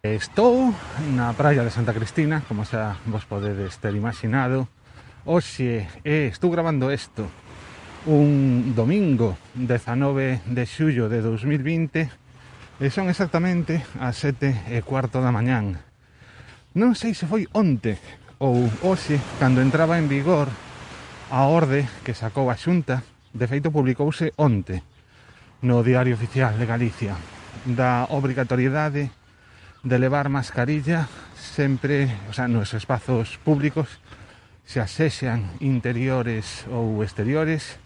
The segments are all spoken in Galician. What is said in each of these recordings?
Estou na praia de Santa Cristina, como xa vos podedes ter imaginado. Oxe, eh, estou grabando isto un domingo 19 de xullo de 2020 e son exactamente as sete e cuarto da mañán. Non sei se foi onte ou hoxe, cando entraba en vigor a orde que sacou a Xunta, de feito publicouse onte no Diario Oficial de Galicia, da obrigatoriedade de levar mascarilla sempre, o sea, nos espazos públicos, se asexan interiores ou exteriores,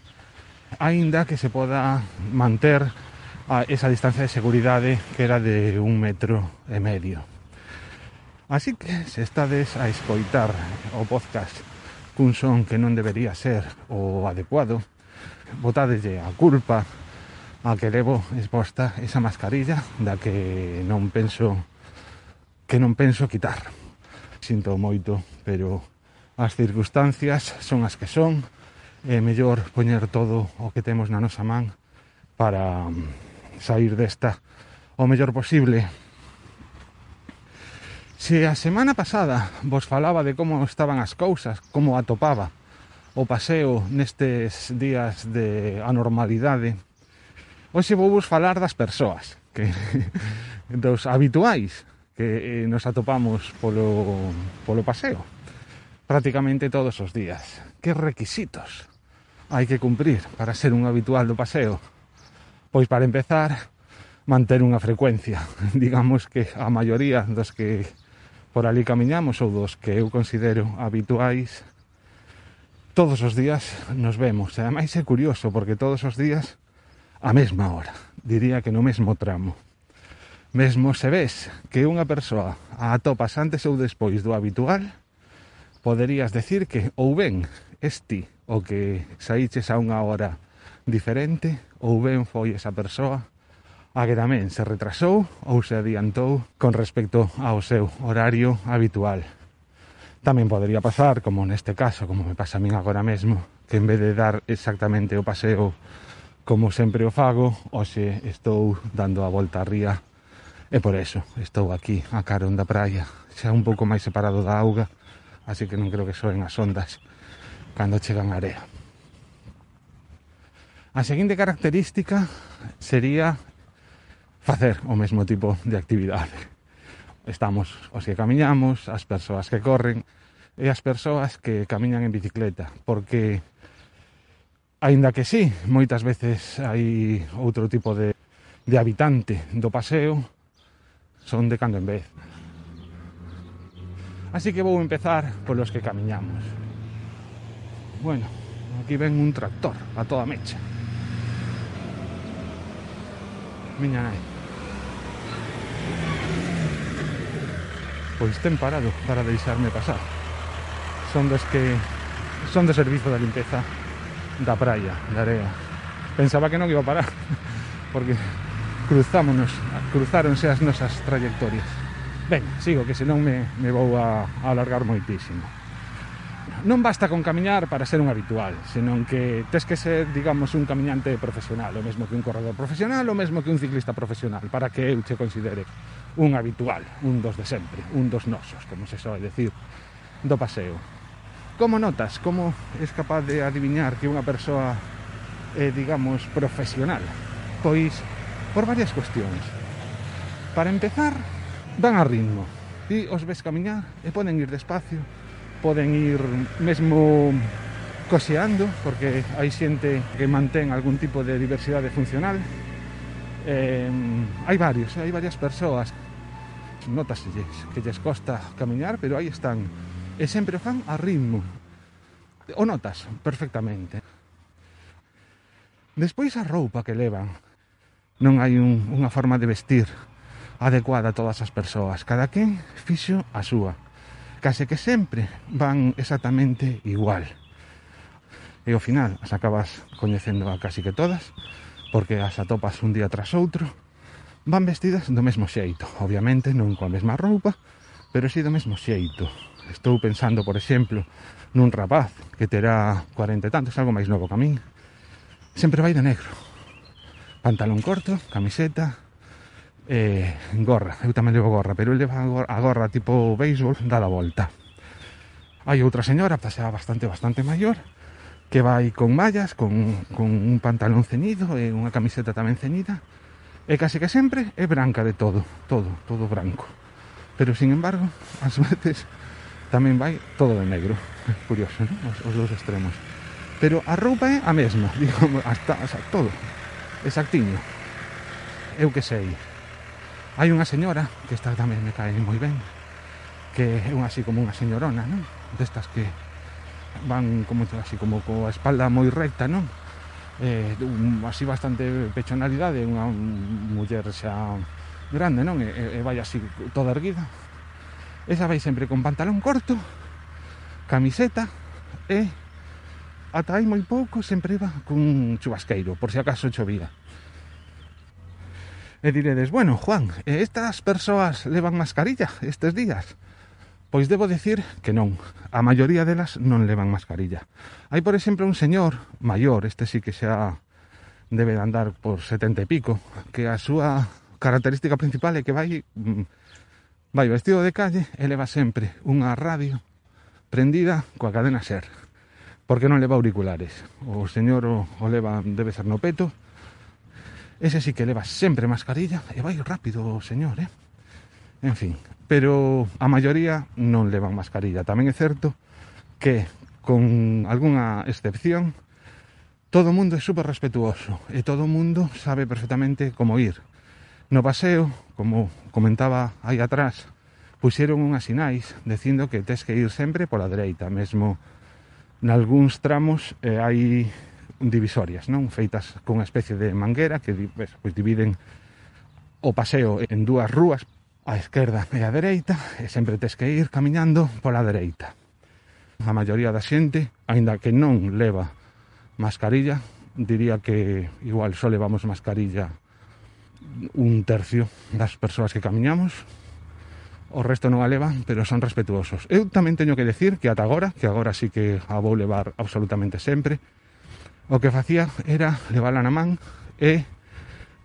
aínda que se poda manter a esa distancia de seguridade que era de un metro e medio. Así que se estades a escoitar o podcast cun son que non debería ser o adecuado, botadelle a culpa a que levo exposta esa mascarilla da que non penso que non penso quitar. Sinto moito, pero as circunstancias son as que son, é mellor poñer todo o que temos na nosa man para mm, sair desta o mellor posible. Se a semana pasada vos falaba de como estaban as cousas, como atopaba o paseo nestes días de anormalidade, hoxe vou vos falar das persoas, que dos habituais, que eh, nos atopamos polo, polo paseo prácticamente todos os días. Que requisitos hai que cumprir para ser un habitual do paseo? Pois para empezar, manter unha frecuencia. Digamos que a maioría dos que por ali camiñamos ou dos que eu considero habituais todos os días nos vemos. E ademais é curioso porque todos os días a mesma hora, diría que no mesmo tramo. Mesmo se ves que unha persoa a atopas antes ou despois do habitual, poderías decir que ou ben esti o que saíches a unha hora diferente, ou ben foi esa persoa a que tamén se retrasou ou se adiantou con respecto ao seu horario habitual. Tamén podería pasar, como neste caso, como me pasa a min agora mesmo, que en vez de dar exactamente o paseo como sempre o fago, hoxe estou dando a volta a ría E por eso estou aquí a carón da praia, xa un pouco máis separado da auga, así que non creo que soen as ondas cando chegan a area. A seguinte característica sería facer o mesmo tipo de actividade. Estamos os que camiñamos, as persoas que corren e as persoas que camiñan en bicicleta, porque aínda que sí, moitas veces hai outro tipo de, de habitante do paseo, son de cando en vez. Así que vou empezar polos que camiñamos. Bueno, aquí ven un tractor a toda mecha. Miña nai. Pois ten parado para deixarme pasar. Son dos que son de servizo da limpeza da praia, da area. Pensaba que non iba a parar, porque cruzámonos cruzáronse as nosas trayectorias. Ben, sigo, que senón me, me vou a, a alargar moitísimo. Non basta con camiñar para ser un habitual, senón que tes que ser, digamos, un camiñante profesional, o mesmo que un corredor profesional, o mesmo que un ciclista profesional, para que eu te considere un habitual, un dos de sempre, un dos nosos, como se soe decir, do paseo. Como notas? Como es capaz de adiviñar que unha persoa, eh, digamos, profesional? Pois, por varias cuestións. Para empezar, dan a ritmo. Ti os ves camiñar e poden ir despacio, poden ir mesmo coseando, porque hai xente que mantén algún tipo de diversidade funcional. Eh, hai varios, hai varias persoas notas que lles costa camiñar, pero aí están. E sempre o fan a ritmo. O notas perfectamente. Despois a roupa que levan. Non hai un, unha forma de vestir adecuada a todas as persoas. Cada quen fixo a súa. Case que sempre van exactamente igual. E ao final as acabas coñecendo a casi que todas, porque as atopas un día tras outro. Van vestidas do mesmo xeito, obviamente non coa mesma roupa, pero si sí do mesmo xeito. Estou pensando, por exemplo, nun rapaz que terá 40 e tantos, algo máis novo que a min. Sempre vai de negro. Pantalón corto, camiseta, eh, gorra, eu tamén levo gorra, pero el leva a gorra tipo béisbol, da a volta. Hai outra señora, xa bastante, bastante maior, que vai con mallas, con, con un pantalón cenido e unha camiseta tamén cenida, e case que sempre é branca de todo, todo, todo branco. Pero, sin embargo, ás veces tamén vai todo de negro. Curioso, non? Os, os dous extremos. Pero a roupa é a mesma, digo, hasta, hasta todo, exactiño. Eu que sei, hai unha señora que esta tamén me cae moi ben que é unha así como unha señorona non? destas que van como así como coa espalda moi recta non? Eh, un, así bastante pechonalidade unha muller xa grande non? E, e vai así toda erguida esa vai sempre con pantalón corto camiseta e ata hai moi pouco sempre iba cun chubasqueiro por se acaso chovía E diredes, bueno, Juan, estas persoas levan mascarilla estes días? Pois debo decir que non, a maioría delas non levan mascarilla. Hai, por exemplo, un señor maior, este sí que xa debe de andar por 70 e pico, que a súa característica principal é que vai mm, vai vestido de calle e leva sempre unha radio prendida coa cadena ser porque non leva auriculares. O señor o, o leva, debe ser no peto, Ese sí que leva sempre mascarilla e vai rápido, señor, eh? En fin, pero a maioría non levan mascarilla. Tamén é certo que, con algunha excepción, todo o mundo é super respetuoso e todo o mundo sabe perfectamente como ir. No paseo, como comentaba aí atrás, puxeron unhas sinais dicindo que tes que ir sempre pola dereita, mesmo nalgúns tramos eh, hai divisorias, non? Feitas con unha especie de manguera que pues, pois dividen o paseo en dúas rúas, a esquerda e a dereita, e sempre tes que ir camiñando pola dereita. A maioría da xente, aínda que non leva mascarilla, diría que igual só levamos mascarilla un tercio das persoas que camiñamos, o resto non a levan, pero son respetuosos. Eu tamén teño que decir que ata agora, que agora sí que a vou levar absolutamente sempre, o que facía era levala na man e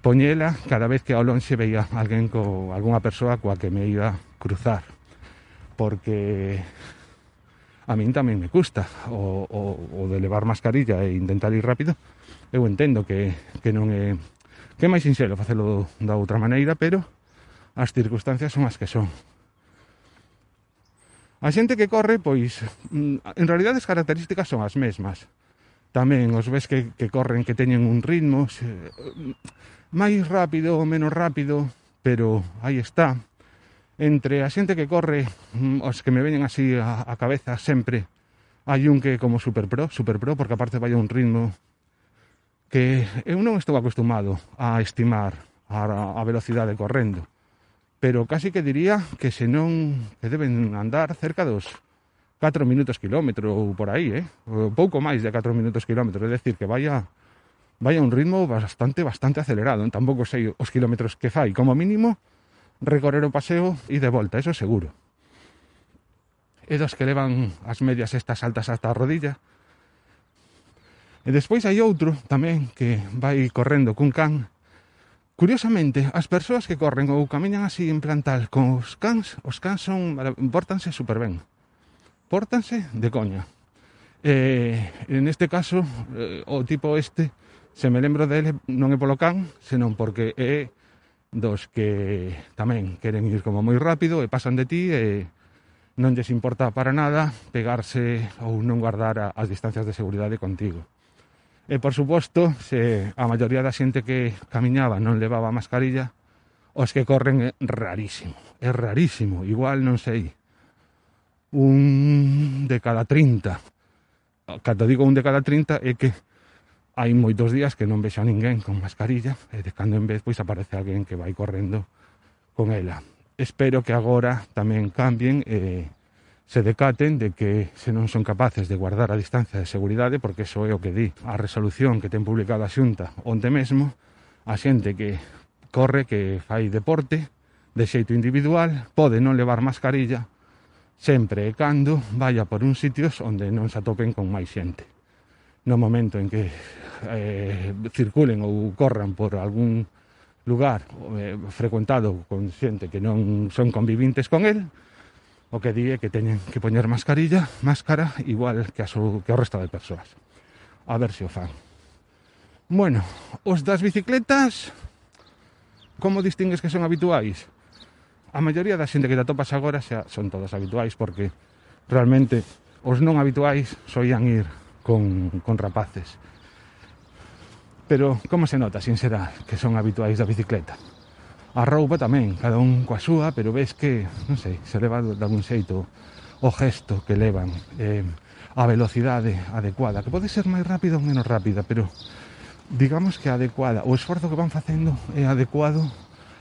poñela cada vez que ao lonxe veía alguén co, algunha persoa coa que me iba cruzar. Porque a min tamén me custa o, o, o de levar mascarilla e intentar ir rápido. Eu entendo que, que non é que é máis sinxelo facelo da outra maneira pero as circunstancias son as que son. A xente que corre pois mm, en realidad as características son as mesmas tamén os ves que, que corren que teñen un ritmo se, máis rápido ou menos rápido pero aí está. Entre a xente que corre mm, os que me veñen así a, a cabeza sempre hai un que como super pro, super pro porque aparte vai a un ritmo que eu non estou acostumado a estimar a, a velocidade correndo pero casi que diría que se non que deben andar cerca dos 4 minutos kilómetro ou por aí, eh? pouco máis de 4 minutos kilómetro, é dicir que vaya vaya un ritmo bastante bastante acelerado, eh? tampouco sei os kilómetros que fai, como mínimo recorrer o paseo e de volta, eso seguro. E dos que levan as medias estas altas hasta a rodilla. E despois hai outro tamén que vai correndo cun can. Curiosamente, as persoas que corren ou camiñan así en plantal con os cans, os cans son, portanse super ben pórtanse de coña. Eh, en este caso, eh, o tipo este, se me lembro dele non é polo can, senón porque é dos que tamén queren ir como moi rápido e pasan de ti e non lles importa para nada pegarse ou non guardar as distancias de seguridade contigo. E por suposto, se a maioría da xente que camiñaba non levaba mascarilla, os que corren é rarísimo, é rarísimo, igual non sei, un de cada 30. Ah, cando digo un de cada 30 é que hai moitos días que non vexo a ninguén con mascarilla e de cando en vez pois aparece alguén que vai correndo con ela. Espero que agora tamén cambien e se decaten de que se non son capaces de guardar a distancia de seguridade, porque iso é o que di a resolución que ten publicada a Xunta onte mesmo, a xente que corre, que fai deporte, de xeito individual, pode non levar mascarilla, sempre e cando vaya por uns sitios onde non se atopen con máis xente. No momento en que eh, circulen ou corran por algún lugar eh, frecuentado con xente que non son convivintes con el, o que di é que teñen que poñer mascarilla, máscara, igual que, a su, que o resto de persoas. A ver se o fan. Bueno, os das bicicletas, como distingues que son habituais? a maioría da xente que te atopas agora xa son todos habituais porque realmente os non habituais soían ir con, con rapaces. Pero como se nota, sin será, que son habituais da bicicleta? A roupa tamén, cada un coa súa pero ves que, non sei, se leva de algún xeito o gesto que levan eh, a velocidade adecuada que pode ser máis rápida ou menos rápida pero digamos que adecuada o esforzo que van facendo é adecuado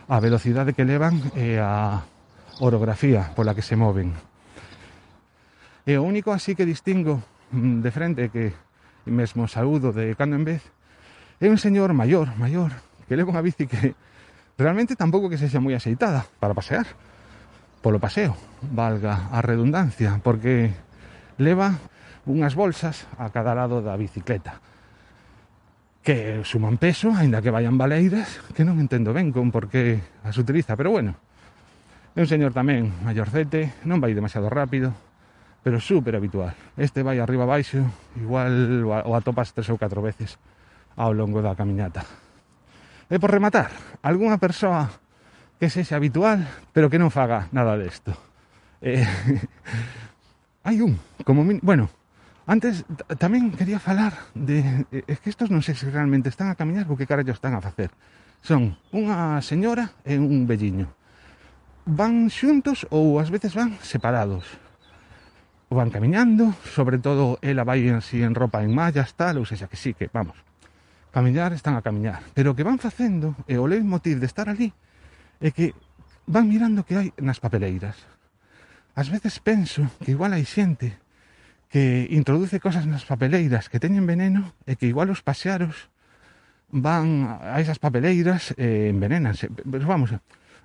a velocidade que levan e a orografía pola que se moven. E o único así que distingo mm, de frente que mesmo saúdo de cando en vez é un señor maior, maior, que leva unha bici que realmente tampouco que sexa moi aceitada para pasear, polo paseo, valga a redundancia, porque leva unhas bolsas a cada lado da bicicleta que suman peso, aínda que vayan baleiras, que non entendo ben con por que as utiliza, pero bueno. É un señor tamén maiorcete, non vai demasiado rápido, pero super habitual. Este vai arriba baixo, igual o atopas tres ou catro veces ao longo da camiñata. E por rematar, algunha persoa que sexa habitual, pero que non faga nada desto. Eh, hai un, como min... Bueno, Antes tamén quería falar de eh, é que estos non sei se realmente están a camiñar ou que carallo están a facer. Son unha señora e un velliño. Van xuntos ou ás veces van separados. O van camiñando, sobre todo ela vai en si en ropa en mallas, tal, ou seja, que sí, que vamos. Camiñar están a camiñar, pero o que van facendo e o leitmotiv de estar ali é que van mirando que hai nas papeleiras. Ás veces penso que igual hai xente que introduce cosas nas papeleiras que teñen veneno e que igual os pasearos van a esas papeleiras eh, e envenenanse. Pero vamos,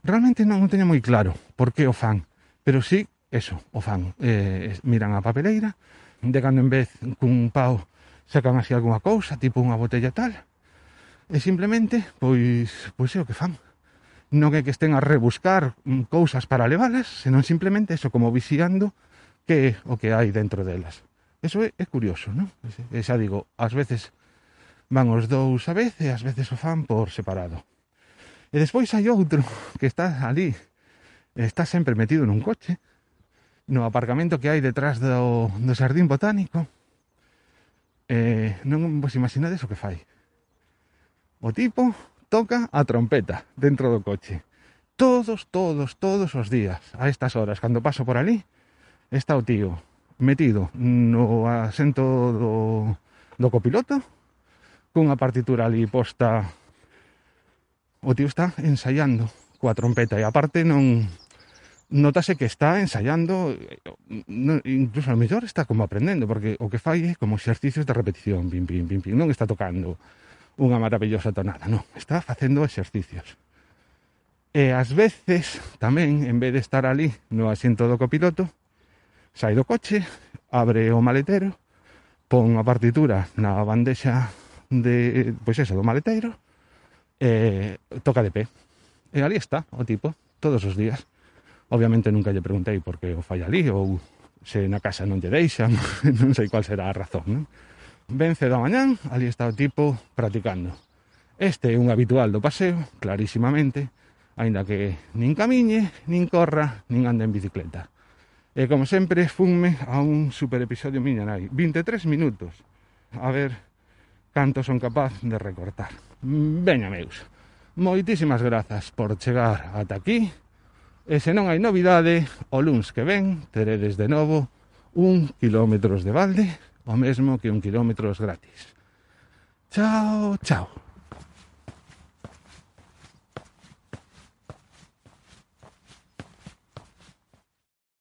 realmente non o teño moi claro por que o fan, pero sí, eso, o fan. Eh, miran a papeleira, de cando en vez cun pau sacan así alguna cousa, tipo unha botella tal, e simplemente, pois, pois é o que fan. Non é que estén a rebuscar mm, cousas para leválas, senón simplemente eso, como vixiando, que é o que hai dentro delas. Eso é, é curioso, non? E xa digo, ás veces van os dous a vez e ás veces o fan por separado. E despois hai outro que está ali, está sempre metido nun coche, no aparcamento que hai detrás do, do xardín Botánico. Eh, non vos imaginades o que fai. O tipo toca a trompeta dentro do coche. Todos, todos, todos os días, a estas horas, cando paso por ali, está o tío metido no asento do, do copiloto cunha partitura ali posta o tío está ensaiando coa trompeta e aparte non notase que está ensaiando incluso a mellor está como aprendendo porque o que fai é como exercicios de repetición pim, pim, pim, pim. non está tocando unha maravillosa tonada non, está facendo exercicios e ás veces tamén en vez de estar ali no asiento do copiloto sai do coche, abre o maletero, pon a partitura na bandexa de, pois eso, do maletero, e toca de pé. E ali está o tipo, todos os días. Obviamente nunca lle preguntei por que o fai ali ou se na casa non lle deixan, non sei qual será a razón, non? Vence da mañán, ali está o tipo practicando. Este é un habitual do paseo, clarísimamente, aínda que nin camiñe, nin corra, nin ande en bicicleta. E como sempre, funme a un super episodio miña nai. 23 minutos. A ver canto son capaz de recortar. Veña, meus. Moitísimas grazas por chegar ata aquí. E se non hai novidade, o luns que ven teredes de novo un kilómetros de balde, o mesmo que un kilómetros gratis. Chao, chao.